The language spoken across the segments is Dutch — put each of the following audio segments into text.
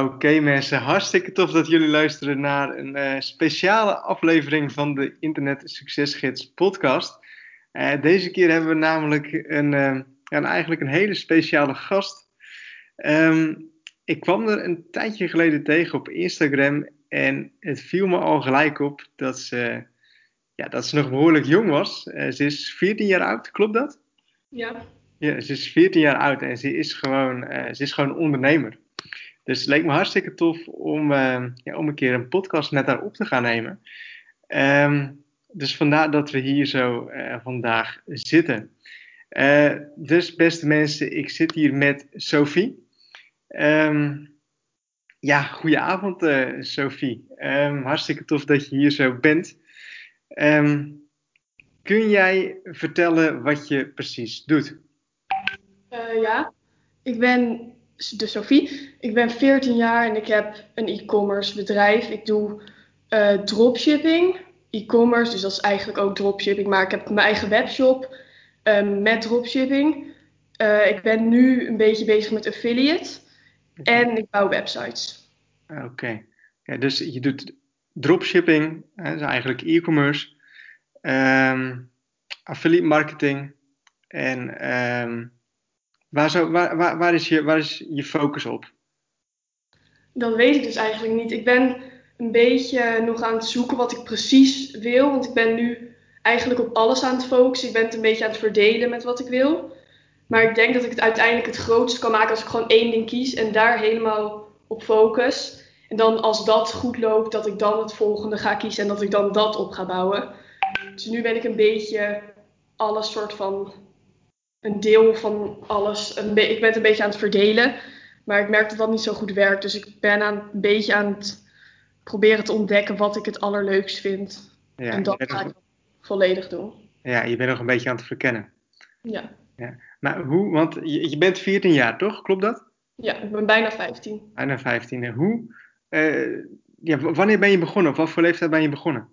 Oké mensen, hartstikke tof dat jullie luisteren naar een uh, speciale aflevering van de Internet Succesgids podcast. Uh, deze keer hebben we namelijk een, uh, ja, eigenlijk een hele speciale gast. Um, ik kwam er een tijdje geleden tegen op Instagram en het viel me al gelijk op dat ze, ja, dat ze nog behoorlijk jong was. ze is 14 jaar oud, klopt dat? Ja. Ja, ze is 14 jaar oud en ze is gewoon, ze is gewoon ondernemer. Dus het leek me hartstikke tof om, uh, ja, om een keer een podcast met haar op te gaan nemen. Um, dus vandaar dat we hier zo uh, vandaag zitten. Uh, dus beste mensen, ik zit hier met Sophie. Um, ja, goedenavond Sophie. Um, hartstikke tof dat je hier zo bent. kun jij vertellen wat je precies doet? ja, ik ben de Sophie. Ik ben 14 jaar en ik heb een e-commerce bedrijf. Ik doe uh, dropshipping, e-commerce, dus dat is eigenlijk ook dropshipping. Maar ik heb mijn eigen webshop um, met dropshipping. Uh, ik ben nu een beetje bezig met affiliate en ik bouw websites. Oké, okay. ja, dus je doet dropshipping, hè, dus eigenlijk e-commerce, um, affiliate marketing en um, Waar, waar, waar, is je, waar is je focus op? Dat weet ik dus eigenlijk niet. Ik ben een beetje nog aan het zoeken wat ik precies wil. Want ik ben nu eigenlijk op alles aan het focussen. Ik ben het een beetje aan het verdelen met wat ik wil. Maar ik denk dat ik het uiteindelijk het grootst kan maken als ik gewoon één ding kies en daar helemaal op focus. En dan als dat goed loopt, dat ik dan het volgende ga kiezen en dat ik dan dat op ga bouwen. Dus nu ben ik een beetje alles soort van een deel van alles. ik ben het een beetje aan het verdelen. Maar ik merk dat dat niet zo goed werkt. Dus ik ben aan, een beetje aan het proberen te ontdekken wat ik het allerleukst vind. Ja, en dat ga ik volledig doen. Ja, je bent nog een beetje aan het verkennen. Ja. ja. Maar hoe, want je, je bent 14 jaar toch? Klopt dat? Ja, ik ben bijna 15. Bijna 15. Hoe, uh, ja, wanneer ben je begonnen? Of wat voor leeftijd ben je begonnen?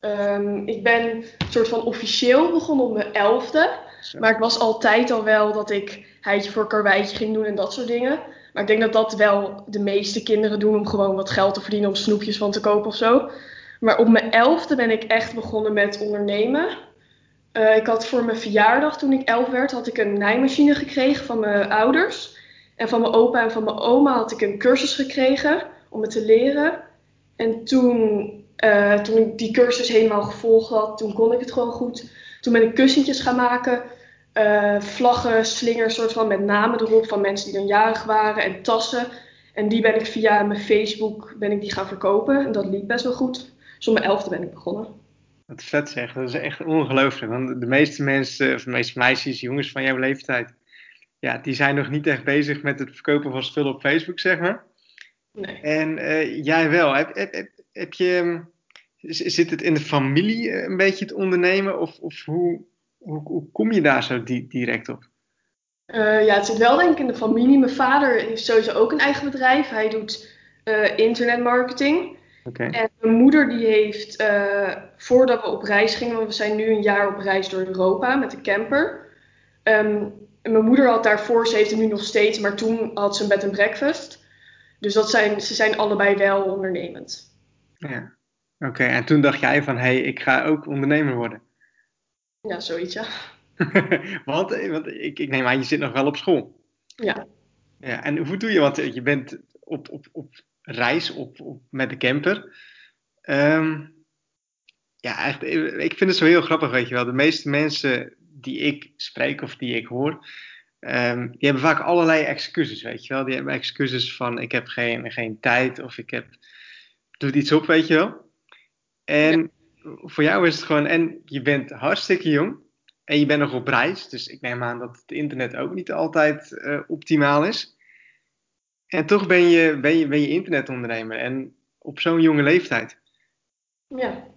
Um, ik ben een soort van officieel begonnen op mijn elfde. Maar ik was altijd al wel dat ik heitje voor karweitje ging doen en dat soort dingen. Maar ik denk dat dat wel de meeste kinderen doen om gewoon wat geld te verdienen om snoepjes van te kopen of zo. Maar op mijn elfde ben ik echt begonnen met ondernemen. Uh, ik had voor mijn verjaardag, toen ik elf werd, had ik een naaimachine gekregen van mijn ouders. En van mijn opa en van mijn oma had ik een cursus gekregen om het te leren. En toen, uh, toen ik die cursus helemaal gevolgd had, toen kon ik het gewoon goed. Toen ben ik kussentjes gaan maken. Uh, vlaggen, slingers, soort van met namen erop van mensen die dan jarig waren en tassen. En die ben ik via mijn Facebook ben ik die gaan verkopen. En dat liep best wel goed. Dus om mijn elfde ben ik begonnen. Wat vet zeg, dat is echt ongelooflijk. Want de meeste mensen, of de meeste meisjes, jongens van jouw leeftijd, ja, die zijn nog niet echt bezig met het verkopen van spullen op Facebook, zeg maar. Nee. En uh, jij wel. Heb, heb, heb, heb je Zit het in de familie eh, een beetje het ondernemen? Of, of hoe, hoe, hoe, kom je daar zo di direct op? Uh, ja, het zit wel denk ik in de familie. Mijn vader heeft sowieso ook een eigen bedrijf. Hij doet uh, internetmarketing. Okay. En mijn moeder die heeft, uh, voordat we op reis gingen, want we zijn nu een jaar op reis door Europa met de camper. Um, en mijn moeder had daarvoor, ze heeft hem nu nog steeds, maar toen had ze een bed and breakfast. Dus dat zijn, ze zijn allebei wel ondernemend. Ja. Oké, en toen dacht jij van, hé, hey, ik ga ook ondernemer worden. Ja, zoiets, ja. want want ik, ik neem aan, je zit nog wel op school. Ja. ja en hoe doe je, want je bent op, op, op reis op, op, met de camper. Um, ja, eigenlijk, ik vind het zo heel grappig, weet je wel. De meeste mensen die ik spreek of die ik hoor, um, die hebben vaak allerlei excuses, weet je wel. Die hebben excuses van, ik heb geen, geen tijd of ik heb, doe iets op, weet je wel. En voor jou is het gewoon, en je bent hartstikke jong en je bent nog op reis. Dus ik neem aan dat het internet ook niet altijd uh, optimaal is. En toch ben je, ben je, ben je internetondernemer en op zo'n jonge leeftijd. Ja.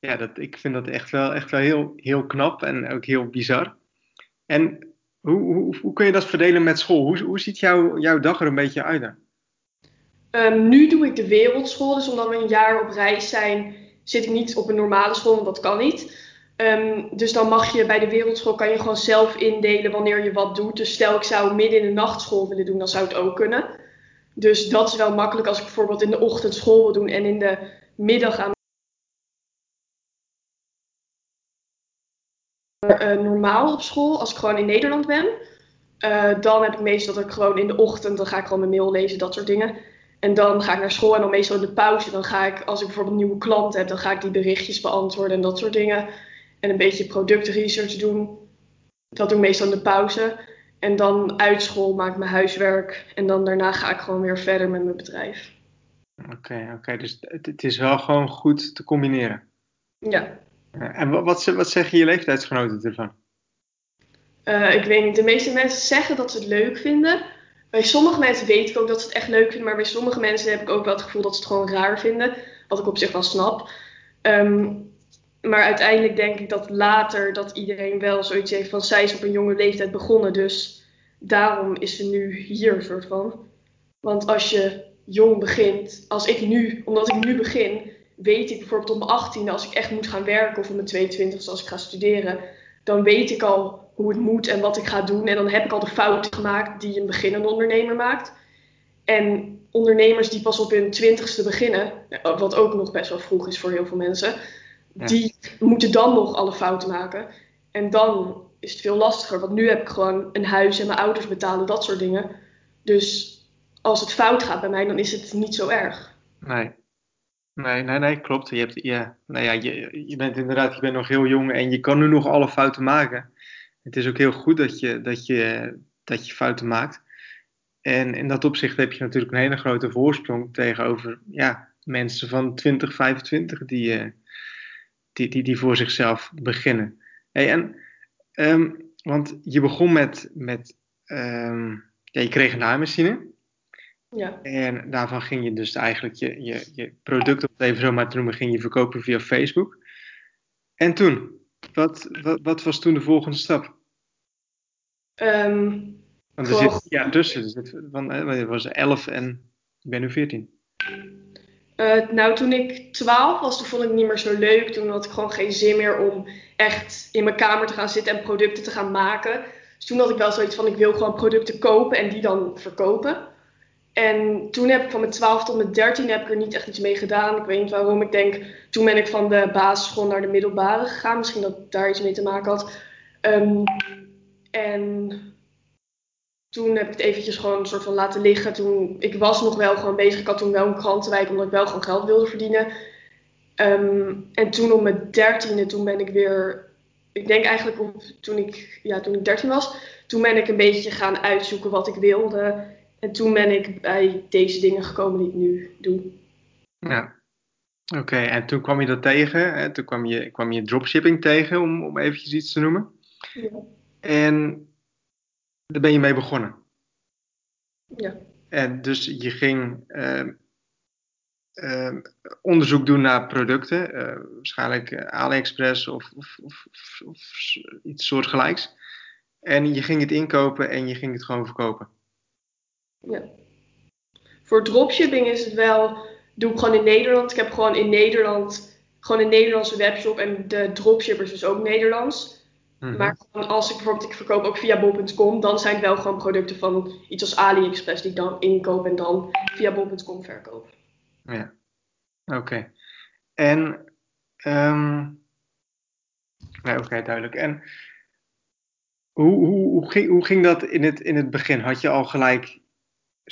Ja, dat, ik vind dat echt wel, echt wel heel, heel knap en ook heel bizar. En hoe, hoe, hoe kun je dat verdelen met school? Hoe, hoe ziet jouw jouw dag er een beetje uit dan? Um, nu doe ik de wereldschool, dus omdat we een jaar op reis zijn, zit ik niet op een normale school, want dat kan niet. Um, dus dan mag je bij de wereldschool kan je gewoon zelf indelen wanneer je wat doet. Dus stel ik zou midden in de nachtschool willen doen, dan zou het ook kunnen. Dus dat is wel makkelijk als ik bijvoorbeeld in de ochtend school wil doen en in de middag aan uh, normaal op school, als ik gewoon in Nederland ben. Uh, dan heb ik meestal dat ik gewoon in de ochtend, dan ga ik gewoon mijn mail lezen, dat soort dingen. En dan ga ik naar school en dan meestal in de pauze, dan ga ik, als ik bijvoorbeeld een nieuwe klant heb, dan ga ik die berichtjes beantwoorden en dat soort dingen. En een beetje productresearch doen. Dat doe ik meestal in de pauze. En dan uit school maak ik mijn huiswerk. En dan daarna ga ik gewoon weer verder met mijn bedrijf. Oké, oké. dus het, het, is wel gewoon goed te combineren. Ja. En wat, wat, wat zeggen je leeftijdsgenoten ervan? Uh, ik weet niet. De meeste mensen zeggen dat ze het leuk vinden. Bij sommige mensen weet ik ook dat ze het echt leuk vinden. Maar bij sommige mensen heb ik ook wel het gevoel dat ze het gewoon raar vinden. Wat ik op zich wel snap. Um, maar uiteindelijk denk ik dat later dat iedereen wel zoiets heeft van zij is op een jonge leeftijd begonnen. Dus daarom is ze nu hier, soort van. Want als je jong begint, als ik nu, omdat ik nu begin, weet ik bijvoorbeeld op mijn 18e, als ik echt moet gaan werken of op mijn 22 als ik ga studeren, dan weet ik al hoe het moet en wat ik ga doen. En dan heb ik al de fouten gemaakt die een beginnende ondernemer maakt. En ondernemers die pas op hun twintigste beginnen, wat ook nog best wel vroeg is voor heel veel mensen, die moeten dan nog alle fouten maken. En dan is het veel lastiger. Want nu heb ik gewoon een huis en mijn ouders betalen, dat soort dingen. Dus als het fout gaat bij mij, dan is het niet zo erg. Nee. Nee, nee, nee, klopt. Je, hebt, ja, nou ja, je, je bent inderdaad je bent nog heel jong en je kan nu nog alle fouten maken. Het is ook heel goed dat je, dat je, dat je fouten maakt. En in dat opzicht heb je natuurlijk een hele grote voorsprong tegenover ja, mensen van 20, 25 die, uh, die, die, die voor zichzelf beginnen. Hey, en, um, want je begon met, met um, ja, je kreeg een naaimachine. Ja. En daarvan ging je dus eigenlijk je, je, je product, om het even zo maar te noemen, ging je verkopen via Facebook. En toen? Wat, wat, wat was toen de volgende stap? Um, Want er zit ja tussen. Er zit, van, het was 11 en ik ben nu 14. Uh, nou, toen ik 12 was, toen vond ik het niet meer zo leuk. Toen had ik gewoon geen zin meer om echt in mijn kamer te gaan zitten en producten te gaan maken. Dus toen had ik wel zoiets van, ik wil gewoon producten kopen en die dan verkopen. En toen heb ik van mijn 12 tot mijn 13 heb ik er niet echt iets mee gedaan. Ik weet niet waarom. Ik denk, toen ben ik van de basisschool naar de middelbare gegaan. Misschien dat daar iets mee te maken had. Um, en toen heb ik het eventjes gewoon een soort van laten liggen. Toen, ik was nog wel gewoon bezig. Ik had toen wel een krantenwijk omdat ik wel gewoon geld wilde verdienen. Um, en toen op mijn dertiende, toen ben ik weer... Ik denk eigenlijk toen, ik, ja, toen ik dertien was, toen ben ik een beetje gaan uitzoeken wat ik wilde. En toen ben ik bij deze dingen gekomen die ik nu doe. Ja, oké. En toen kwam je dat tegen. Hè? Toen kwam je, kwam je dropshipping tegen, om, om eventjes iets te noemen. Ja. En daar ben je mee begonnen. Ja. En dus je ging uh, uh, onderzoek doen naar producten, uh, waarschijnlijk AliExpress of, of, of, of, iets soortgelijks. En je ging het inkopen en je ging het gewoon verkopen. Ja. Voor dropshipping is het wel, doe ik gewoon in Nederland. Ik heb gewoon in Nederland, gewoon een Nederlandse webshop en de dropshippers dus ook Nederlands. Mm-hmm. Maar als ik bijvoorbeeld, ik verkoop ook via bol.com, dan zijn het wel gewoon producten van iets als AliExpress die ik dan inkoop en dan via bol.com verkoop. Ja, oké. Okay. En, um... nee, oké, okay, duidelijk. En hoe, hoe, hoe, ging, hoe ging dat in het, in het begin? Had je al gelijk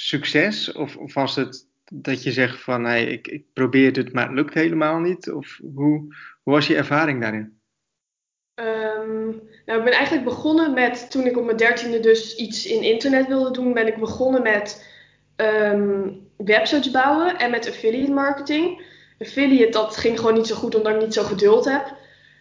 succes? Of, of was het dat je zegt van, hey, ik, ik probeer het, maar het lukt helemaal niet? Of hoe, hoe was je ervaring daarin? Um, nou, ik ben eigenlijk begonnen met, toen ik op mijn dertiende dus iets in internet wilde doen, ben ik begonnen met um, websites bouwen en met affiliate marketing. Affiliate, dat ging gewoon niet zo goed omdat ik niet zo geduld heb.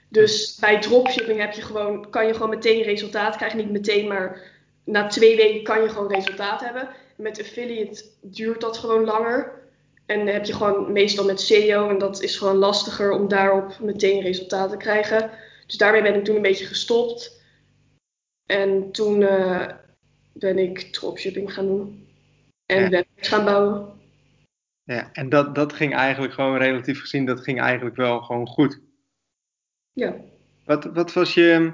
Dus bij dropshipping heb je gewoon, kan je gewoon meteen resultaat krijgen. Niet meteen, maar na twee weken kan je gewoon resultaat hebben. Met affiliate duurt dat gewoon langer. En dan heb je gewoon meestal met SEO en dat is gewoon lastiger om daarop meteen resultaten te krijgen. Dus daarmee ben ik toen een beetje gestopt. En toen uh, ben ik dropshipping gaan doen. En ja. websites gaan bouwen. Ja, en dat, dat ging eigenlijk gewoon relatief gezien, dat ging eigenlijk wel gewoon goed. Ja. Wat, wat was je,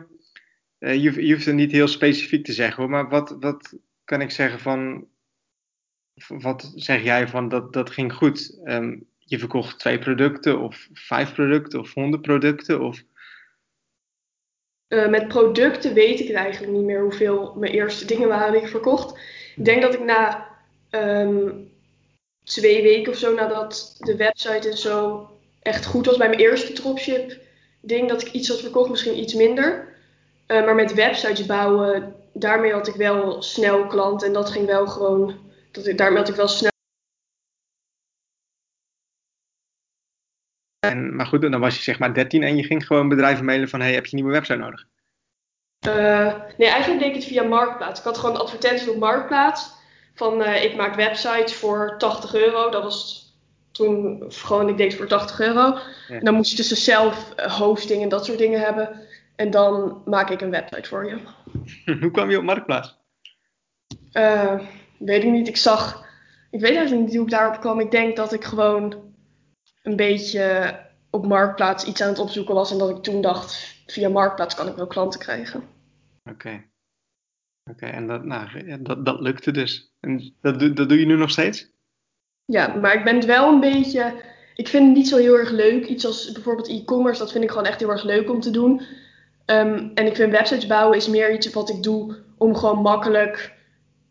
uh, je, je hoeft het niet heel specifiek te zeggen hoor, maar wat, wat kan ik zeggen van, wat zeg jij van dat, dat ging goed? Ehm, je verkocht twee producten of vijf producten of honderd producten? Of... Uh, met producten weet ik het eigenlijk niet meer hoeveel mijn eerste dingen waren die ik verkocht. Ik denk dat ik na um, twee weken of zo nadat de website en zo echt goed was bij mijn eerste dropship ding dat ik iets had verkocht, misschien iets minder. Uh, maar met websites bouwen, daarmee had ik wel snel klanten en dat ging wel gewoon, dat ik, had ik wel snel. En, maar goed, dan was je zeg maar 13 en je ging gewoon bedrijven mailen van hey, heb je een nieuwe website nodig? Uh, nee, eigenlijk deed ik het via Marktplaats. Ik had gewoon advertenties op Marktplaats van uh, ik maak websites voor 80 euro. Dat was toen gewoon, ik deed het voor 80 euro. En dan moest je tussen zelf uh, hosting en dat soort dingen hebben. En dan maak ik een website voor je. Hoe kwam je op Marktplaats? Uh, weet ik niet. Ik zag, ik weet eigenlijk niet hoe ik daarop kwam. Ik denk dat ik gewoon een beetje op Marktplaats iets aan het opzoeken was. En dat ik toen dacht, via Marktplaats kan ik wel klanten krijgen. Oké. Oké, en dat, nou, dat, dat lukte dus. En dat, dat doe je nu nog steeds? Ja, maar ik ben het wel een beetje. Ik vind het niet zo heel erg leuk. Iets als bijvoorbeeld e-commerce, dat vind ik gewoon echt heel erg leuk om te doen. Um, en ik vind websites bouwen is meer iets wat ik doe om gewoon makkelijk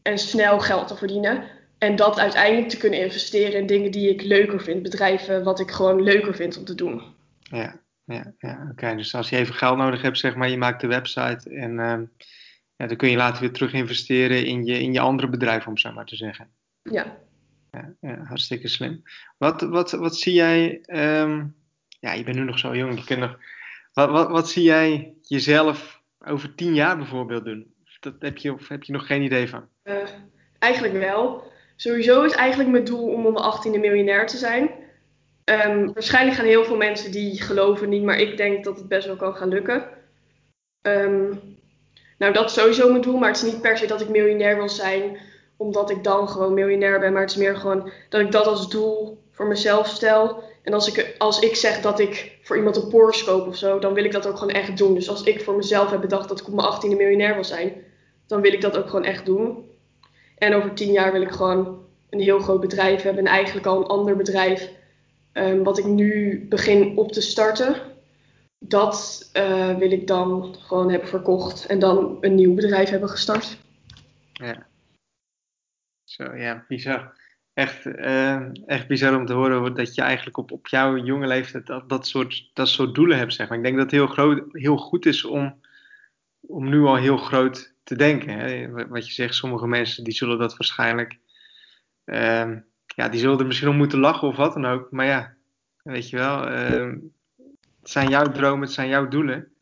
en snel geld te verdienen. En dat uiteindelijk te kunnen investeren in dingen die ik leuker vind. Bedrijven wat ik gewoon leuker vind om te doen. Ja, ja, ja oké. Dus als je even geld nodig hebt, zeg maar, je maakt de website en um, ja, dan kun je later weer terug investeren in je, in je andere bedrijf, om zo maar te zeggen. Ja. Ja, ja hartstikke slim. Wat, wat, wat zie jij, um, ja, je bent nu nog zo jong, je kunt nog, wat, wat, wat zie jij jezelf over tien jaar bijvoorbeeld doen? Dat heb je, heb je nog geen idee van? Uh, eigenlijk wel. Sowieso is eigenlijk mijn doel om om de 18e miljonair te zijn. Um, waarschijnlijk gaan heel veel mensen die geloven niet, maar ik denk dat het best wel kan gaan lukken. Um, nou, dat is sowieso mijn doel, maar het is niet per se dat ik miljonair wil zijn omdat ik dan gewoon miljonair ben. Maar het is meer gewoon dat ik dat als doel voor mezelf stel. En als ik, als ik zeg dat ik voor iemand een Porsche koop of zo, dan wil ik dat ook gewoon echt doen. Dus als ik voor mezelf heb bedacht dat ik op mijn 18e miljonair wil zijn, dan wil ik dat ook gewoon echt doen. En over tien jaar wil ik gewoon een heel groot bedrijf hebben. En eigenlijk al een ander bedrijf. Um, wat ik nu begin op te starten. Dat uh, wil ik dan gewoon hebben verkocht. En dan een nieuw bedrijf hebben gestart. Ja. Zo, ja, bizar. Echt, uh, echt bizar om te horen dat je eigenlijk op, op jouw jonge leeftijd dat, dat, soort, dat soort doelen hebt. Zeg maar. Ik denk dat het heel, groot, heel goed is om, om nu al heel groot te denken. Hè? Wat je zegt, sommige mensen die zullen dat waarschijnlijk. Uh, ja, die zullen er misschien om moeten lachen of wat dan ook. Maar ja, weet je wel. Uh, het zijn jouw dromen, het zijn jouw doelen.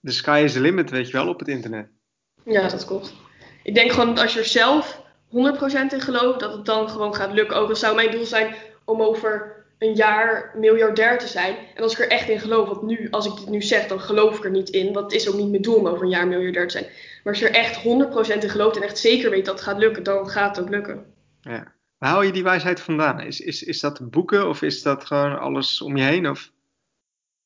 De sky is the limit, weet je wel, op het internet. Ja, dat klopt ik denk gewoon dat als je er zelf 100% in gelooft, dat het dan gewoon gaat lukken. Ook al zou mijn doel zijn om over een jaar miljardair te zijn. En als ik er echt in geloof, want nu, als ik dit nu zeg, dan geloof ik er niet in. Want het is ook niet mijn doel om over een jaar miljardair te zijn. Maar als je er echt 100% in gelooft en echt zeker weet dat het gaat lukken, dan gaat het ook lukken. Ja. Waar haal je die wijsheid vandaan? Is, is, is dat boeken of is dat gewoon alles om je heen? Of?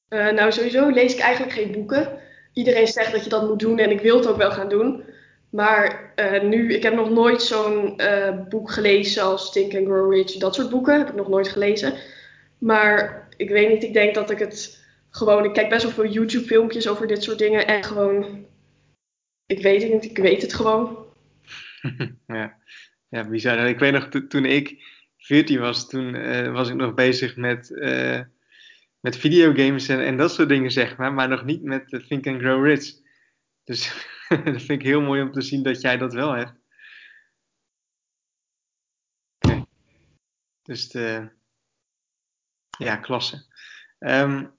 Uh, nou, sowieso lees ik eigenlijk geen boeken. Iedereen zegt dat je dat moet doen en ik wil het ook wel gaan doen. Maar uh, nu, ik heb nog nooit zo'n uh, boek gelezen als Think and Grow Rich. Dat soort boeken heb ik nog nooit gelezen. Maar ik weet niet, ik denk dat ik het gewoon... Ik kijk best wel veel YouTube filmpjes over dit soort dingen. En gewoon, ik weet het niet, ik weet het gewoon. ja. ja, bizar. Ik weet nog, toen ik 14 was, toen uh, was ik nog bezig met, met videogames en, en dat soort dingen, zeg maar. Maar nog niet met Think and Grow Rich. Dus dat vind ik heel mooi om te zien dat jij dat wel hebt. Dus de, ja, klasse. Um,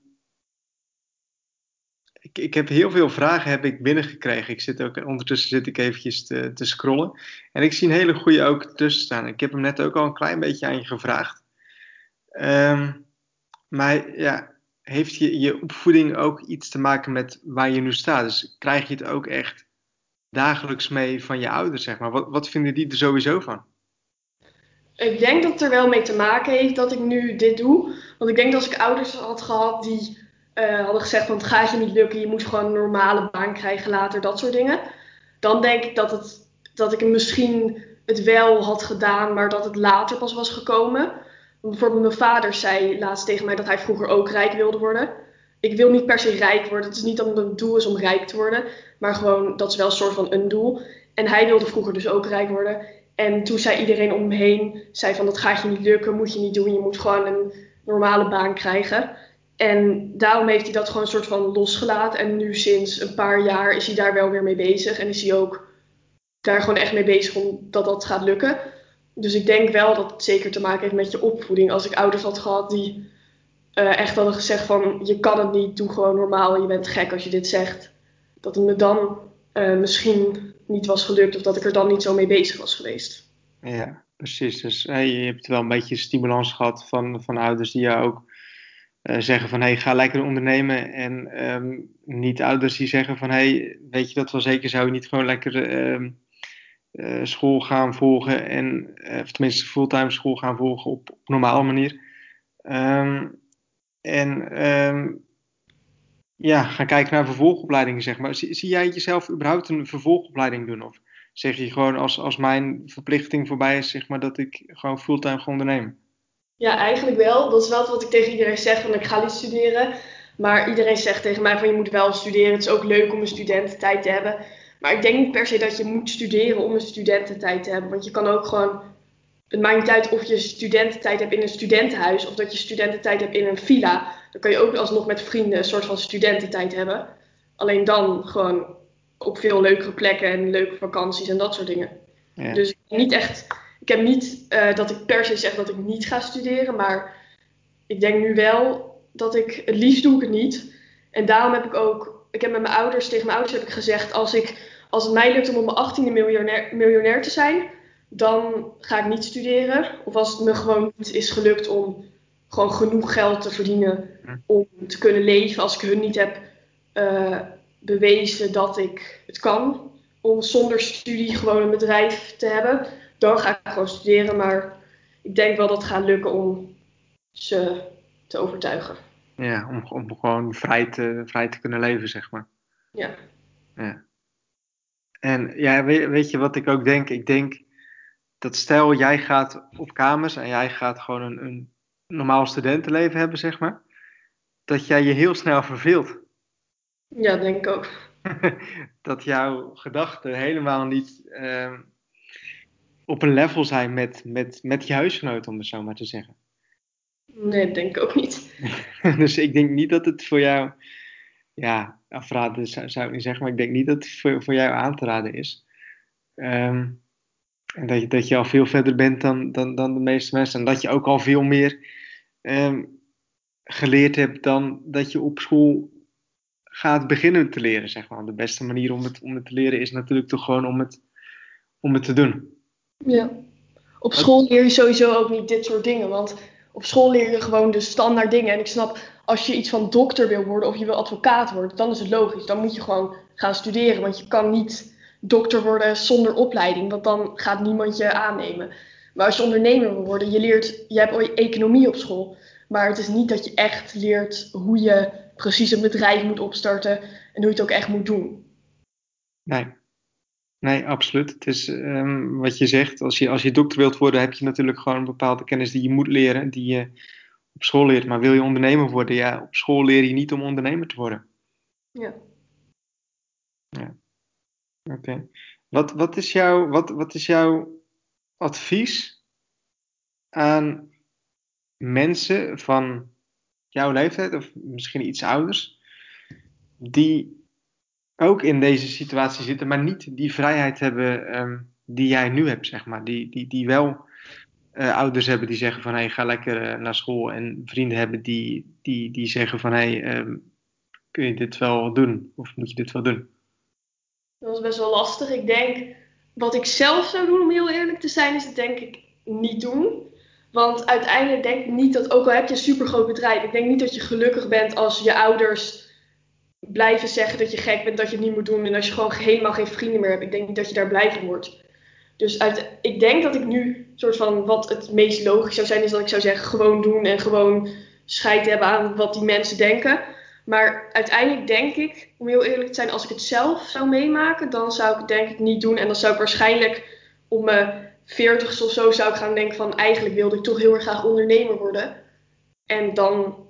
ik, ik heb heel veel vragen heb ik binnengekregen. Ik zit ook, ondertussen zit ik eventjes te, te scrollen. En ik zie een hele goede ook tussen staan. Ik heb hem net ook al een klein beetje aan je gevraagd. Um, maar ja, heeft je, je opvoeding ook iets te maken met waar je nu staat? Dus krijg je het ook echt dagelijks mee van je ouders, zeg maar? Wat, wat vinden die er sowieso van? Ik denk dat het er wel mee te maken heeft dat ik nu dit doe. Want ik denk dat als ik ouders had gehad die uh, hadden gezegd van het gaat je niet lukken, je moet gewoon een normale baan krijgen later, dat soort dingen. Dan denk ik dat, het, dat ik misschien het wel had gedaan, maar dat het later pas was gekomen. Bijvoorbeeld mijn vader zei laatst tegen mij dat hij vroeger ook rijk wilde worden. Ik wil niet per se rijk worden. Het is niet dat mijn doel is om rijk te worden. Maar gewoon, dat is wel een soort van een doel. En hij wilde vroeger dus ook rijk worden. En toen zei iedereen om hem heen, zei van dat gaat je niet lukken, moet je niet doen. Je moet gewoon een normale baan krijgen. En daarom heeft hij dat gewoon een soort van losgelaten. En nu sinds een paar jaar is hij daar wel weer mee bezig. En is hij ook daar gewoon echt mee bezig om dat dat gaat lukken. Dus ik denk wel dat het zeker te maken heeft met je opvoeding. Als ik ouders had gehad die uh, echt hadden gezegd van je kan het niet, doe gewoon normaal, je bent gek als je dit zegt. Dat het me dan uh, misschien niet was gelukt of dat ik er dan niet zo mee bezig was geweest. Ja, precies. Dus je hebt wel een beetje stimulans gehad van, van ouders die jou ook uh, zeggen van hey, ga lekker ondernemen. En um, niet ouders die zeggen van hey, weet je dat wel zeker, zou je niet gewoon lekker um, uh, school gaan volgen en, uh, of tenminste fulltime school gaan volgen op, op normale manier. Um, en ja, gaan kijken naar vervolgopleidingen, zeg maar. Zie, jij jezelf überhaupt een vervolgopleiding doen? Of zeg je gewoon als, als mijn verplichting voorbij is, zeg maar, dat ik gewoon fulltime ga ondernemen? Ja, eigenlijk wel. Dat is wel wat ik tegen iedereen zeg, van ik ga niet studeren. Maar iedereen zegt tegen mij van je moet wel studeren. Het is ook leuk om een studententijd te hebben. Maar ik denk niet per se dat je moet studeren om een studententijd te hebben. Want je kan ook gewoon. Het maakt niet uit of je studententijd hebt in een studentenhuis of dat je studententijd hebt in een villa. Dan kan je ook alsnog met vrienden een soort van studententijd hebben. Alleen dan gewoon op veel leukere plekken en leuke vakanties en dat soort dingen. Ja. Dus niet echt. Ik heb niet uh, dat ik per se zeg dat ik niet ga studeren, maar ik denk nu wel dat ik het liefst doe ik het niet. En daarom heb ik ook, ik heb met mijn ouders, tegen mijn ouders heb ik gezegd, als, ik, als het mij lukt om op mijn 18e miljonair, miljonair te zijn, dan ga ik niet studeren. Of als het me gewoon niet is gelukt om gewoon genoeg geld te verdienen om te kunnen leven, als ik hun niet heb uh, bewezen dat ik het kan, om zonder studie gewoon een bedrijf te hebben, dan ga ik gewoon studeren. Maar ik denk wel dat het gaat lukken om ze te overtuigen. Ja, om, om gewoon vrij te, vrij te kunnen leven, zeg maar. Ja. ja. En ja, weet, weet je wat ik ook denk? Ik denk dat stel jij gaat op kamers en jij gaat gewoon een, een normaal studentenleven hebben, zeg maar. Dat jij je heel snel verveelt. Ja, denk ik ook. dat jouw gedachten helemaal niet uh, op een level zijn met, met, met je huisgenoot, om het zo maar te zeggen. Nee, denk ik ook niet. dus ik denk niet dat het voor jou, ja, afraden zou, zou ik niet zeggen, maar ik denk niet dat het voor, voor jou aan te raden is. Um, en dat je, dat je al veel verder bent dan, dan, dan de meeste mensen. En dat je ook al veel meer um, geleerd hebt dan dat je op school gaat beginnen te leren, zeg maar. De beste manier om het, om het te leren is natuurlijk toch gewoon om het, om het te doen. Ja. Op school leer je sowieso ook niet dit soort dingen, want op school leer je gewoon de standaard dingen. En ik snap, als je iets van dokter wil worden of je wil advocaat worden, dan is het logisch. Dan moet je gewoon gaan studeren, want je kan niet dokter worden zonder opleiding, want dan gaat niemand je aannemen. Maar als je ondernemer wil worden, je leert, je hebt ooit economie op school, maar het is niet dat je echt leert hoe je precies een bedrijf moet opstarten en hoe je het ook echt moet doen. Nee, nee, absoluut. Het is um, wat je zegt, als je, als je dokter wilt worden, heb je natuurlijk gewoon een bepaalde kennis die je moet leren, die je op school leert. Maar wil je ondernemer worden, ja, op school leer je niet om ondernemer te worden. Ja. Ja. Oké. Wat, wat, is jouw, wat, wat is jouw advies aan mensen van jouw leeftijd, of misschien iets ouders, die ook in deze situatie zitten, maar niet die vrijheid hebben um, die jij nu hebt, zeg maar. Die, die, die wel uh, ouders hebben die zeggen van hé, hey, ga lekker uh, naar school. En vrienden hebben die, die, die zeggen van hé, hey, um, kun je dit wel doen? Of moet je dit wel doen? Dat was best wel lastig. Ik denk, wat ik zelf zou doen, om heel eerlijk te zijn, is het denk ik niet doen. Want uiteindelijk denk ik niet dat, ook al heb je een supergroot bedrijf, ik denk niet dat je gelukkig bent als je ouders blijven zeggen dat je gek bent, dat je het niet moet doen. En als je gewoon helemaal geen vrienden meer hebt, ik denk niet dat je daar blij van wordt. Dus uit, ik denk dat ik nu, soort van, wat het meest logisch zou zijn, is dat ik zou zeggen, gewoon doen en gewoon scheid hebben aan wat die mensen denken. Maar uiteindelijk denk ik, om heel eerlijk te zijn, als ik het zelf zou meemaken, dan zou ik het denk ik niet doen. En dan zou ik waarschijnlijk op mijn veertigste of zo zou ik gaan denken van eigenlijk wilde ik toch heel erg graag ondernemer worden. En dan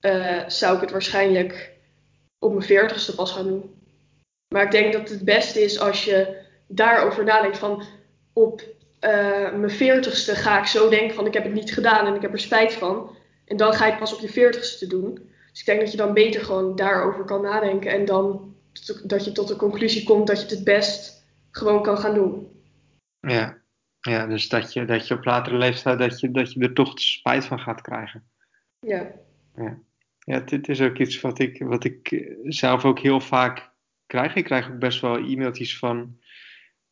uh, zou ik het waarschijnlijk op mijn veertigste pas gaan doen. Maar ik denk dat het beste is als je daarover nadenkt van op uh, mijn veertigste ga ik zo denken van ik heb het niet gedaan en ik heb er spijt van. En dan ga het pas op je veertigste doen. Dus ik denk dat je dan beter gewoon daarover kan nadenken en dan dat je tot de conclusie komt dat je het het best gewoon kan gaan doen. Ja, ja dus dat je, dat je op latere leeftijd dat je, dat je er toch spijt van gaat krijgen. Ja. Ja, ja dit is ook iets wat ik, wat ik zelf ook heel vaak krijg. Ik krijg ook best wel e-mailtjes van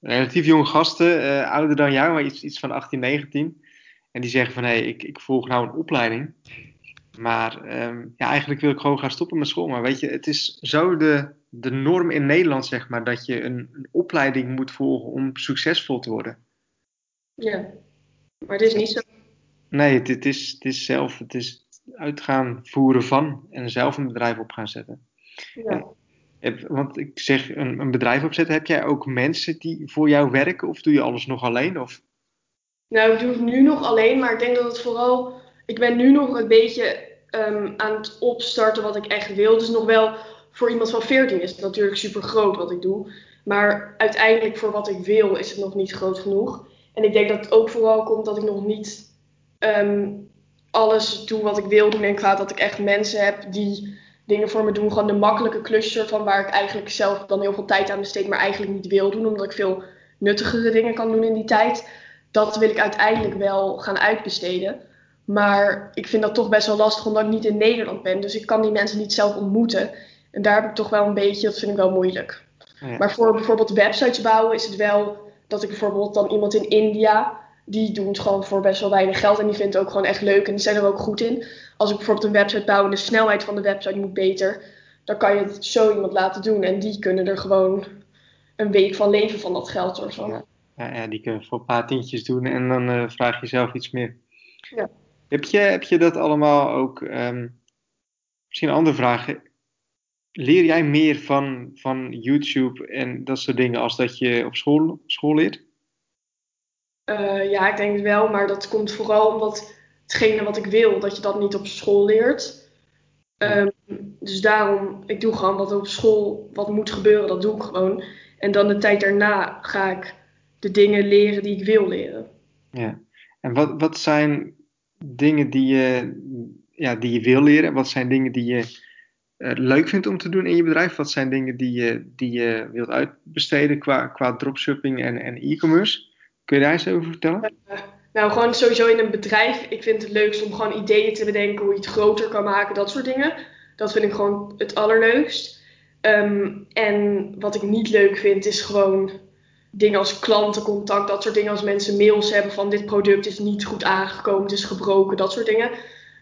relatief jonge gasten, uh, ouder dan jou, maar iets, iets van 18, 19. En die zeggen van, hé, hey, ik, ik volg nou een opleiding. Maar um, ja, eigenlijk wil ik gewoon gaan stoppen met school. Maar weet je, het is zo de, de norm in Nederland, zeg maar, dat je een, een opleiding moet volgen om succesvol te worden. Ja, maar het is niet zo. Nee, het, het, is, het is zelf, het is uitgaan voeren van en zelf een bedrijf op gaan zetten. Ja. Heb, want ik zeg, een, een, bedrijf opzetten, heb jij ook mensen die voor jou werken of doe je alles nog alleen? Of? Nou, ik doe het nu nog alleen, maar ik denk dat het vooral. Ik ben nu nog een beetje um, aan het opstarten wat ik echt wil. Dus nog wel voor iemand van 14 is het natuurlijk super groot wat ik doe. Maar uiteindelijk voor wat ik wil is het nog niet groot genoeg. En ik denk dat het ook vooral komt dat ik nog niet um, alles doe wat ik wil doen. En qua dat ik echt mensen heb die dingen voor me doen. Gewoon de makkelijke klusjes van waar ik eigenlijk zelf dan heel veel tijd aan besteed, maar eigenlijk niet wil doen. Omdat ik veel nuttigere dingen kan doen in die tijd. Dat wil ik uiteindelijk wel gaan uitbesteden. Maar ik vind dat toch best wel lastig omdat ik niet in Nederland ben. Dus ik kan die mensen niet zelf ontmoeten. En daar heb ik toch wel een beetje, dat vind ik wel moeilijk. Ja. Maar voor bijvoorbeeld websites bouwen is het wel dat ik bijvoorbeeld dan iemand in India, die doet gewoon voor best wel weinig geld en die vindt het ook gewoon echt leuk en die zijn er ook goed in. Als ik bijvoorbeeld een website bouw en de snelheid van de website moet beter, dan kan je het zo iemand laten doen en die kunnen er gewoon een week van leven van dat geld of zo. Ja, ja, ja die kunnen voor een paar tientjes doen en dan uh, vraag je zelf iets meer. Ja. Heb je, heb je dat allemaal ook, um, misschien een andere vraag, leer jij meer van, van YouTube en dat soort dingen als dat je op school, school leert? Uh, ja, ik denk het wel, maar dat komt vooral omdat hetgene wat ik wil, dat je dat niet op school leert. Um, dus daarom, ik doe gewoon wat op school, wat moet gebeuren, dat doe ik gewoon. En dan de tijd daarna ga ik de dingen leren die ik wil leren. Ja, en wat, wat zijn dingen die je, ja, die je wil leren? Wat zijn dingen die je uh, leuk vindt om te doen in je bedrijf? Wat zijn dingen die je, die je wilt uitbesteden qua, qua dropshipping en, en e-commerce? Kun je daar eens over vertellen? Uh, nou, gewoon sowieso in een bedrijf. Ik vind het leukst om gewoon ideeën te bedenken hoe je het groter kan maken, dat soort dingen. Dat vind ik gewoon het allerleukst. Um, en wat ik niet leuk vind, is gewoon dingen als klantencontact, dat soort dingen. Als mensen mails hebben van dit product is niet goed aangekomen, het is gebroken, dat soort dingen.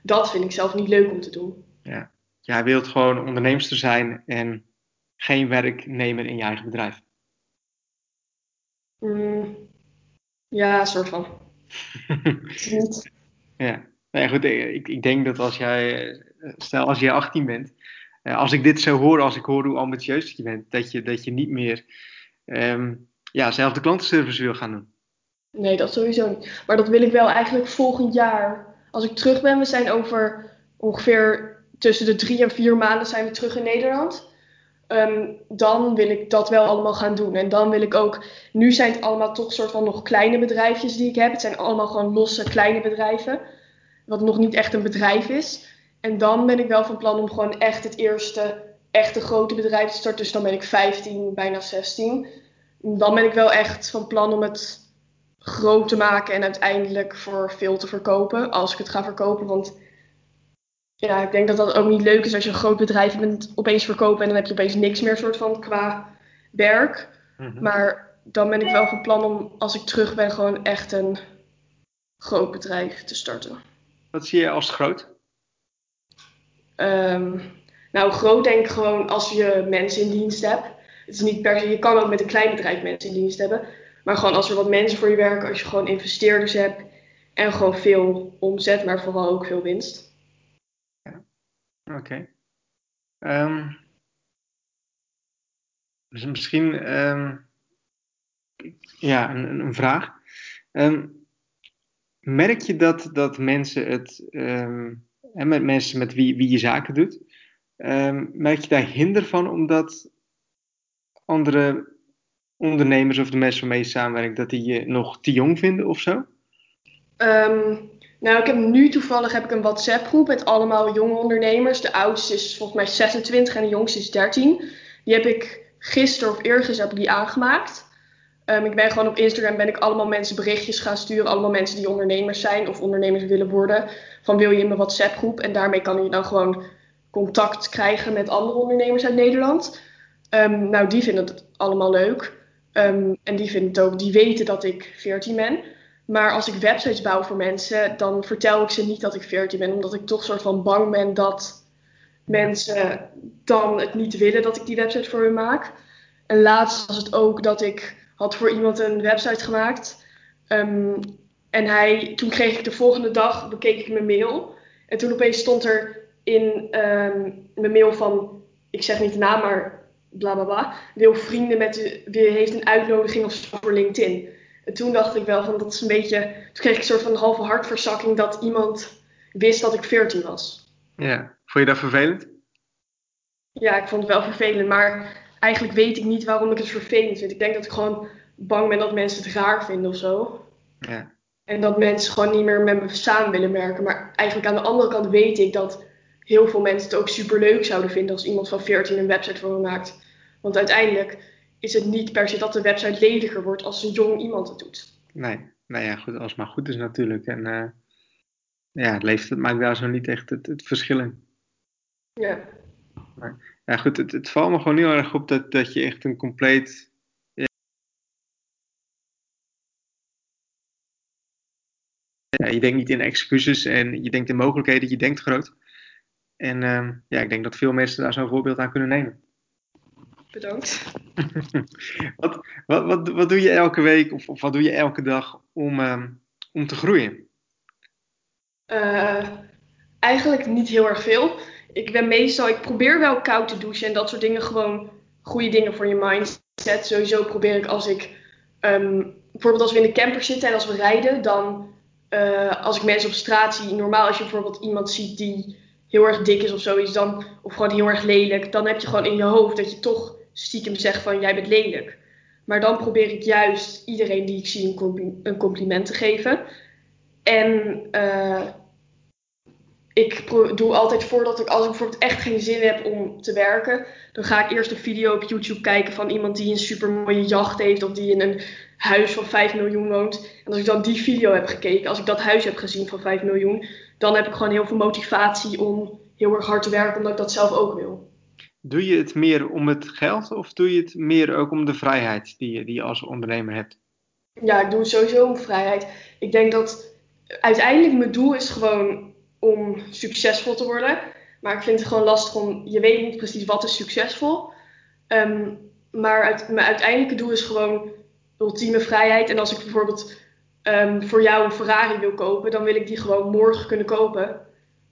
Dat vind ik zelf niet leuk om te doen. Ja, jij wilt gewoon onderneemster zijn en geen werknemer in je eigen bedrijf. Mm, ja, soort van. Ja, nou goed, ik, ik denk dat als jij, stel als jij 18 bent, eh, als ik dit zo hoor, als ik hoor hoe ambitieus je bent, dat je, dat je niet meer um, ja, zelf de klantenservice wil gaan doen. Nee, dat sowieso niet. Maar dat wil ik wel eigenlijk volgend jaar. Als ik terug ben, we zijn over ongeveer tussen de drie en vier maanden zijn we terug in Nederland. Um, dan wil ik dat wel allemaal gaan doen. En dan wil ik ook. Nu zijn het allemaal toch soort van nog kleine bedrijfjes die ik heb. Het zijn allemaal gewoon losse kleine bedrijven. Wat nog niet echt een bedrijf is. En dan ben ik wel van plan om gewoon echt het eerste echte grote bedrijf te starten. Dus dan ben ik 15, bijna 16 dan ben ik wel echt van plan om het groot te maken en uiteindelijk voor veel te verkopen. Als ik het ga verkopen. Want ja, ik denk dat dat ook niet leuk is als je een groot bedrijf bent, opeens verkopen en dan heb je opeens niks meer soort van qua werk. Mm-hmm. Maar dan ben ik wel van plan om, als ik terug ben, gewoon echt een groot bedrijf te starten. Wat zie je als groot? Um, nou, groot denk ik gewoon als je mensen in dienst hebt. Het is niet per se, je kan ook met een klein bedrijf mensen in dienst hebben. Maar gewoon als er wat mensen voor je werken, als je gewoon investeerders hebt en gewoon veel omzet, maar vooral ook veel winst. Ja. Oké. Um, dus misschien um, ja, een, een, vraag. Ehm, merk je dat, dat mensen het, um, met mensen met wie, wie je zaken doet, ehm, merk je daar hinder van omdat andere ondernemers of de mensen waarmee je samenwerkt, dat die je nog te jong vinden of zo? nou, ik heb nu toevallig heb ik een WhatsApp groep met allemaal jonge ondernemers. De oudste is volgens mij 26 en de jongste is 13. Die heb ik gisteren of eergisteren heb ik die aangemaakt. Um, ik ben gewoon op Instagram ben ik allemaal mensen berichtjes gaan sturen. Allemaal mensen die ondernemers zijn of ondernemers willen worden. Van wil je in mijn WhatsApp groep? En daarmee kan je dan gewoon contact krijgen met andere ondernemers uit Nederland. Um, nou, die vinden het allemaal leuk. Um, en die vinden het ook, die weten dat ik 14 ben. Maar als ik websites bouw voor mensen, dan vertel ik ze niet dat ik 14 ben. Omdat ik toch soort van bang ben dat mensen dan het niet willen dat ik die website voor hun maak. En laatst was het ook dat ik had voor iemand een website gemaakt. Um, en hij, toen kreeg ik de volgende dag, bekeek ik mijn mail. En toen opeens stond er in mijn mail van, ik zeg niet de naam, maar bla bla bla. Wil vrienden met u, heeft een uitnodiging of zo voor LinkedIn. En toen dacht ik wel van, dat is een beetje, toen kreeg ik een soort van halve hartverzakking dat iemand wist dat ik 14 was. Ja, vond je dat vervelend? Ja, ik vond het wel vervelend, maar eigenlijk weet ik niet waarom ik het vervelend vind. Ik denk dat ik gewoon bang ben dat mensen het raar vinden of zo. Ja. En dat mensen gewoon niet meer met me samen willen werken. Maar eigenlijk aan de andere kant weet ik dat heel veel mensen het ook super leuk zouden vinden als iemand van 14 een website voor me maakt. Want uiteindelijk is het niet per se dat de website lediger wordt als een jong iemand het doet. Nee, nou ja, goed, als het maar goed is natuurlijk. En uh, ja, het leeftijd maakt daar zo niet echt het, het verschil in. Ja. Maar, ja, goed, het, het valt me gewoon heel erg op dat, dat je echt een compleet. Ja, je denkt niet in excuses en je denkt in mogelijkheden, je denkt groot. En uh, ja, ik denk dat veel mensen daar zo'n voorbeeld aan kunnen nemen. Bedankt. wat, wat, wat, wat doe je elke week of, of wat doe je elke dag om, uh, om te groeien? Uh, eigenlijk niet heel erg veel ik ben meestal, ik probeer wel koud te douchen en dat soort dingen. Gewoon goede dingen voor je mindset. Sowieso probeer ik als ik, um, bijvoorbeeld als we in de camper zitten en als we rijden, dan uh, als ik mensen op straat zie, normaal als je bijvoorbeeld iemand ziet die heel erg dik is of zoiets, dan, of gewoon heel erg lelijk, dan heb je gewoon in je hoofd dat je toch stiekem zegt van jij bent lelijk. Maar dan probeer ik juist iedereen die ik zie een, compliment te geven. En uh, ik doe altijd voordat ik, als ik bijvoorbeeld echt geen zin heb om te werken, dan ga ik eerst een video op YouTube kijken van iemand die een super mooie jacht heeft of die in een huis van 5 miljoen woont. En als ik dan die video heb gekeken, als ik dat huis heb gezien van 5 miljoen, dan heb ik gewoon heel veel motivatie om heel erg hard te werken, omdat ik dat zelf ook wil. Doe je het meer om het geld of doe je het meer ook om de vrijheid die je, die je als ondernemer hebt? Ja, ik doe het sowieso om vrijheid. Ik denk dat uiteindelijk mijn doel is gewoon om succesvol te worden. Maar ik vind het gewoon lastig om, je weet niet precies wat is succesvol. Um, maar mijn uiteindelijke doel is gewoon ultieme vrijheid. En als ik bijvoorbeeld um, voor jou een Ferrari wil kopen, dan wil ik die gewoon morgen kunnen kopen.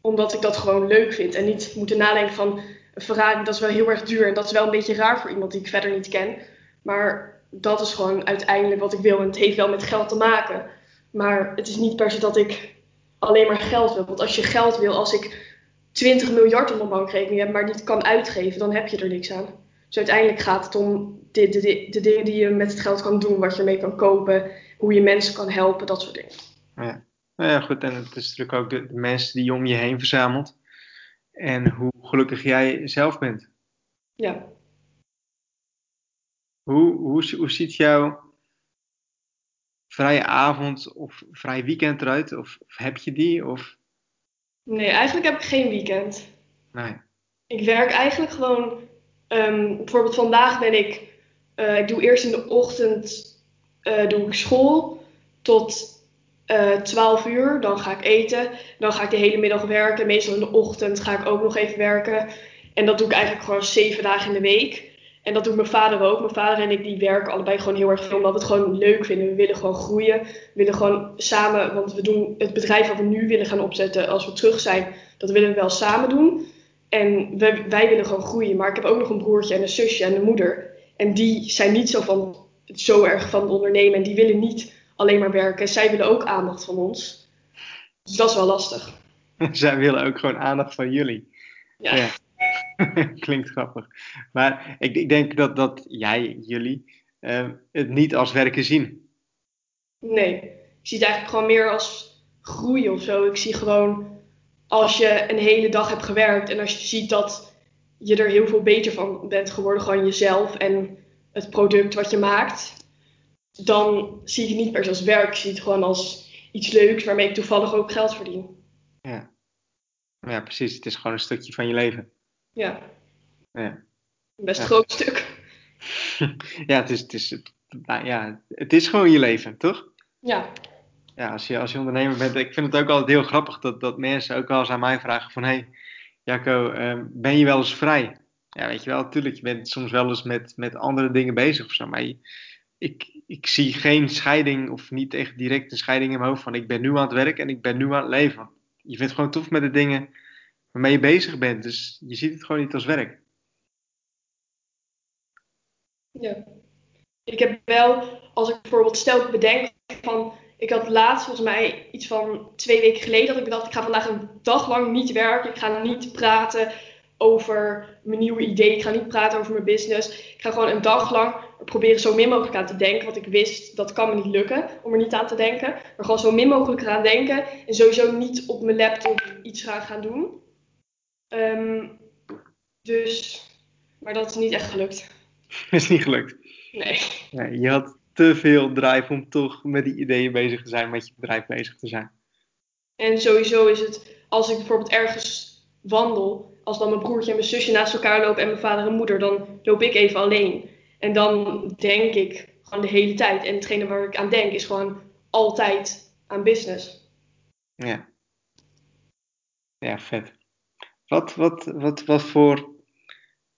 Omdat ik dat gewoon leuk vind. En niet moeten nadenken van een Ferrari, dat is wel heel erg duur. En dat is wel een beetje raar voor iemand die ik verder niet ken. Maar dat is gewoon uiteindelijk wat ik wil. En het heeft wel met geld te maken. Maar het is niet per se dat ik alleen maar geld wil. Want als je geld wil, als ik 20 miljard op mijn bankrekening heb, maar niet kan uitgeven, dan heb je er niks aan. Dus uiteindelijk gaat het om de, de, de, de dingen die je met het geld kan doen, wat je ermee kan kopen, hoe je mensen kan helpen, dat soort dingen. Ja, nou ja goed. En het is natuurlijk ook de, de mensen die je om je heen verzamelt. En hoe gelukkig jij zelf bent. Ja. Hoe, hoe, hoe ziet jouw vrije avond of vrij weekend eruit? Of, of, heb je die? Of... Nee, eigenlijk heb ik geen weekend. Nee. Ik werk eigenlijk gewoon. Um, bijvoorbeeld vandaag ben ik. Uh, ik doe eerst in de ochtend uh, doe ik school tot uh, eh, 12 uur. Dan ga ik eten. Dan ga ik de hele middag werken. Meestal in de ochtend ga ik ook nog even werken. En dat doe ik eigenlijk gewoon zeven dagen in de week. En dat doet mijn vader ook. Mijn vader en ik die werken allebei gewoon heel erg veel. Omdat we het gewoon leuk vinden. We willen gewoon groeien. We willen gewoon samen. Want we doen het bedrijf wat we nu willen gaan opzetten. Als we terug zijn. Dat willen we wel samen doen. En wij, wij willen gewoon groeien. Maar ik heb ook nog een broertje en een zusje en een moeder. En die zijn niet zo, van, zo erg van het ondernemen. En die willen niet alleen maar werken. Zij willen ook aandacht van ons. Dus dat is wel lastig. Zij willen ook gewoon aandacht van jullie. Ja. Ja. Klinkt grappig. Maar ik, ik denk dat, dat jij, jullie, eh, het niet als werken zien. Nee, ik zie het eigenlijk gewoon meer als groei of zo. Ik zie gewoon als je een hele dag hebt gewerkt en als je ziet dat je er heel veel beter van bent geworden, gewoon jezelf en het product wat je maakt, dan zie ik het niet per se als werk. Ik zie het gewoon als iets leuks waarmee ik toevallig ook geld verdien. Ja. ja, precies. Het is gewoon een stukje van je leven. Ja, Ja, best Ja. groot stuk. ja, het, is, het, is, het, nou ja, het is gewoon je leven, toch? Ja, Ja, als je, als je ondernemer bent. Ik vind het ook altijd heel grappig dat, dat mensen ook wel eens aan mij vragen van... Hé, hey, Jacco, ehm, ben je wel eens vrij? Ja, weet je wel, natuurlijk, je bent soms wel eens met, met andere dingen bezig of zo. Maar ik, ik zie geen scheiding of niet echt direct een scheiding in mijn hoofd van... Ik ben nu aan het werk en ik ben nu aan het leven. Je vindt gewoon tof met de dingen waarmee je bezig bent. Dus je ziet het gewoon niet als werk. ja. Ik heb wel, als ik bijvoorbeeld stel ik bedenk van, ik had laatst volgens mij iets van twee weken geleden dat ik bedacht, ik ga vandaag een dag lang niet werken. Ik ga niet praten over mijn nieuwe idee. Ik ga niet praten over mijn business. Ik ga gewoon een dag lang er proberen zo min mogelijk aan te denken. Want ik wist, dat kan me niet lukken om er niet aan te denken. Maar gewoon zo min mogelijk eraan denken. En sowieso niet op mijn laptop iets gaan, gaan doen. Ehm, dus, maar dat is niet echt gelukt. is niet gelukt. Nee. Nee, je had te veel drive om toch met die ideeën bezig te zijn, met je bedrijf bezig te zijn. En sowieso is het, als ik bijvoorbeeld ergens wandel, als dan mijn broertje en mijn zusje naast elkaar lopen en mijn vader en moeder, dan loop ik even alleen. En dan denk ik gewoon de hele tijd. En hetgene waar ik aan denk is gewoon altijd aan business. Ja. Ja, vet. Wat, wat, wat, wat voor.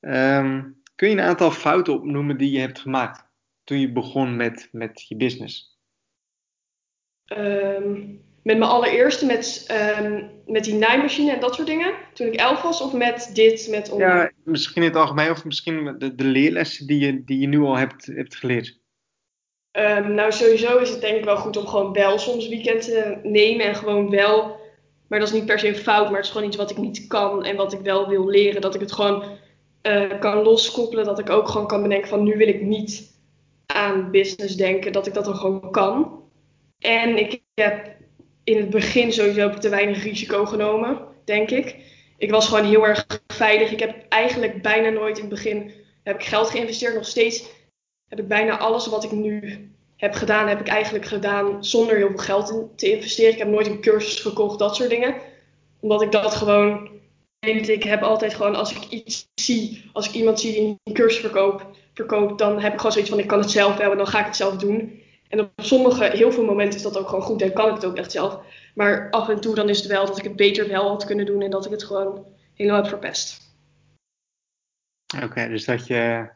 ehm, kun je een aantal fouten opnoemen die je hebt gemaakt toen je begon met, met je business? Ehm, met mijn allereerste, met, ehm, met die naaimachine en dat soort dingen, toen ik elf was, of met dit, met online? Ja, misschien in het algemeen of misschien de, de leerlessen die je, die je nu al hebt, hebt geleerd. Ehm, nou, sowieso is het denk ik wel goed om gewoon wel soms weekend te nemen en gewoon wel. Maar dat is niet per se een fout, maar het is gewoon iets wat ik niet kan en wat ik wel wil leren. Dat ik het gewoon eh, kan loskoppelen. Dat ik ook gewoon kan bedenken van nu wil ik niet aan business denken. Dat ik dat dan gewoon kan. En ik heb in het begin sowieso te weinig risico genomen, denk ik. Ik was gewoon heel erg veilig. Ik heb eigenlijk bijna nooit in het begin heb ik geld geïnvesteerd. Nog steeds heb ik bijna alles wat ik nu heb gedaan, heb ik eigenlijk gedaan zonder heel veel geld in te investeren. Ik heb nooit een cursus gekocht, dat soort dingen. Omdat ik dat gewoon. Ik heb altijd gewoon, als ik iets zie, als ik iemand zie die een cursus verkoopt, verkoopt, dan heb ik gewoon zoiets van, ik kan het zelf wel en dan ga ik het zelf doen. En op sommige, heel veel momenten is dat ook gewoon goed en kan ik het ook echt zelf. Maar af en toe dan is het wel dat ik het beter wel had kunnen doen en dat ik het gewoon helemaal heb verpest. Oké, dus dat je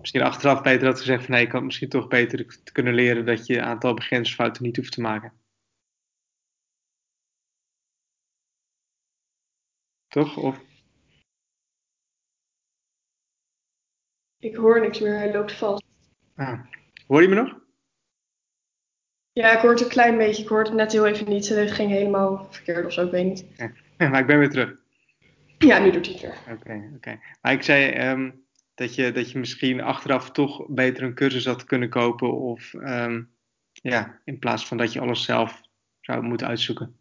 misschien achteraf beter had gezegd van nee, ik had misschien toch beter kunnen leren dat je een aantal beginsfouten niet hoeft te maken. Toch? Of? Ik hoor niks meer, hij loopt vast. Ah. Hoor je me nog? Ja, ik hoor het een klein beetje. Ik hoorde het net heel even niet. Het ging helemaal verkeerd of zo, ik weet niet. Ja, maar ik ben weer terug. Ja, nu doet hij het weer. Oké, oké. Maar ik zei ehm, dat, je, dat je misschien achteraf toch beter een cursus had kunnen kopen. Of ehm, ja, in plaats van dat je alles zelf zou moeten uitzoeken.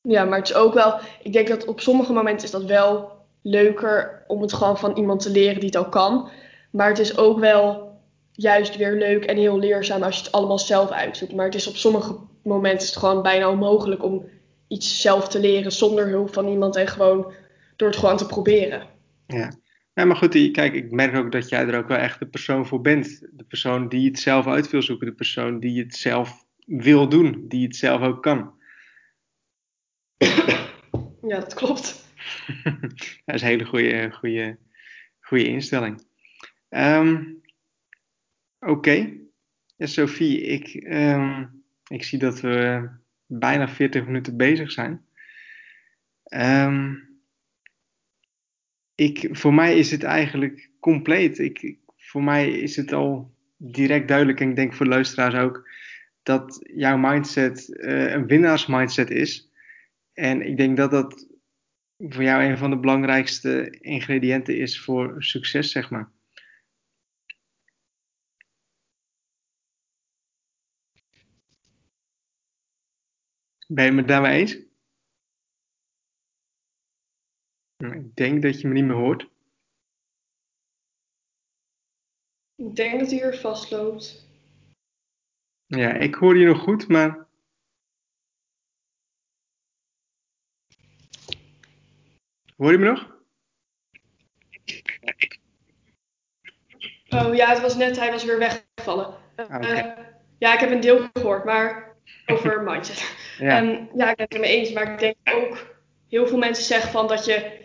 Ja, maar het is ook wel... Ik denk dat op sommige momenten is dat wel leuker om het gewoon van iemand te leren die het al kan. Maar het is ook wel juist weer leuk en heel leerzaam als je het allemaal zelf uitzoekt. Maar het is op sommige momenten is het gewoon bijna onmogelijk om iets zelf te leren zonder hulp van iemand en gewoon door het gewoon te proberen. Ja. ja, maar goed, kijk, ik merk ook dat jij er ook wel echt de persoon voor bent. De persoon die het zelf uit wil zoeken. De persoon die het zelf wil doen. Die het zelf ook kan. Ja, dat klopt. dat is een hele goede, goede, goede instelling. Ehm, Oké. Ja, Sophie, ik, ehm, ik zie dat we bijna 40 minuten bezig zijn. Ehm, ik, voor mij is het eigenlijk compleet. Ik- voor mij is het al direct duidelijk, en ik denk voor de luisteraars ook, dat jouw mindset uh, een winnaarsmindset is. En ik denk dat dat voor jou een van de belangrijkste ingrediënten is voor succes, zeg maar. Ben je het daarmee eens? Ik denk dat je me niet meer hoort. Ik denk dat hij hier vastloopt. Ja, ik hoor je nog goed, maar. Hoor je me nog? Oh ja, het was net, hij was weer weggevallen. Ah, uh, ja, ik heb een deel gehoord, maar over mindset. Ja. En ja, ik ben het er mee eens, maar ik denk ook, heel veel mensen zeggen van dat je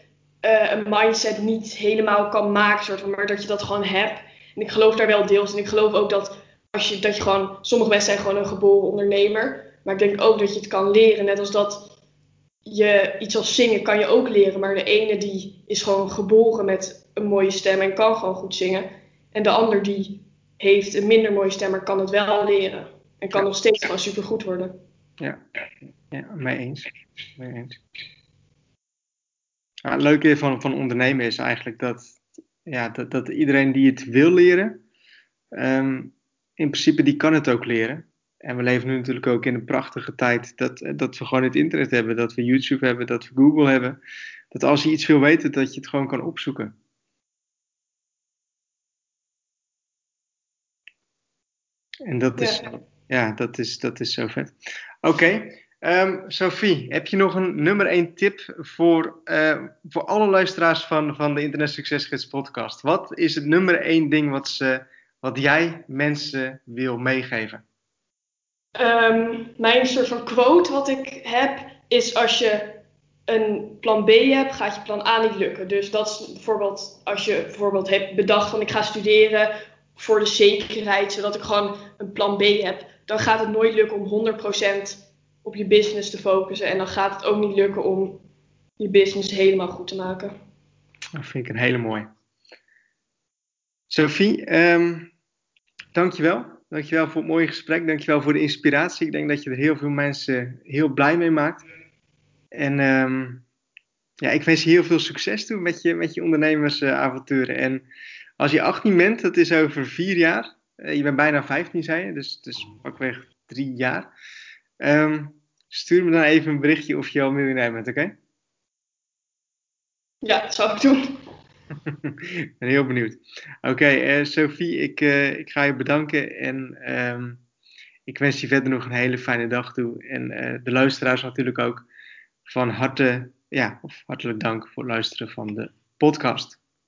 uh, een mindset niet helemaal kan maken, soort van, maar dat je dat gewoon hebt. En ik geloof daar wel deels in. Ik geloof ook dat als je, dat je gewoon, sommige mensen zijn gewoon een geboren ondernemer. Maar ik denk ook dat je het kan leren. Net als dat je iets als zingen kan je ook leren. Maar de ene die is gewoon geboren met een mooie stem en kan gewoon goed zingen. En de ander die heeft een minder mooie stem, maar kan het wel leren. En kan nog steeds gewoon super goed worden. Ja, ja mee eens. Mee eens. Het leuke van, van ondernemen is eigenlijk dat, ja, dat, dat iedereen die het wil leren, um, in principe die kan het ook leren. En we leven nu natuurlijk ook in een prachtige tijd dat, dat we gewoon het internet hebben, dat we YouTube hebben, dat we Google hebben. Dat als je iets wil weten, dat je het gewoon kan opzoeken. En dat is, ja, ja dat, is, dat is zo vet. Oké, Um, Sophie, heb je nog een nummer 1 tip voor, uh, voor alle luisteraars van, van de Internet Succesgids podcast? Wat is het nummer 1 ding wat, ze, wat jij mensen wil meegeven? Um, mijn soort van quote wat ik heb is als je een plan B hebt, gaat je plan A niet lukken. Dus dat is bijvoorbeeld als je bijvoorbeeld hebt bedacht van ik ga studeren voor de zekerheid, zodat ik gewoon een plan B heb, dan gaat het nooit lukken om 100% op je business te focussen. En dan gaat het ook niet lukken om je business helemaal goed te maken. Dat vind ik een hele mooie. Sophie, um, dankjewel. Dankjewel voor het mooie gesprek. Dankjewel voor de inspiratie. Ik denk dat je er heel veel mensen heel blij mee maakt. En um, ja, ik wens je heel veel succes toe met je, met je ondernemersavonturen. en als je 18 bent, dat is over vier jaar. Uh, je bent bijna 15, zei je. Dus is pakweg drie jaar. Um, stuur me dan even een berichtje of je al miljonair bent, oké? Ja, dat zou ik doen. ik ben heel benieuwd. Oké, okay, uh, Sophie, ik, uh, ik ga je bedanken en um, ik wens je verder nog een hele fijne dag toe. En uh, de luisteraars natuurlijk ook van harte, ja, of hartelijk dank voor het luisteren van de podcast.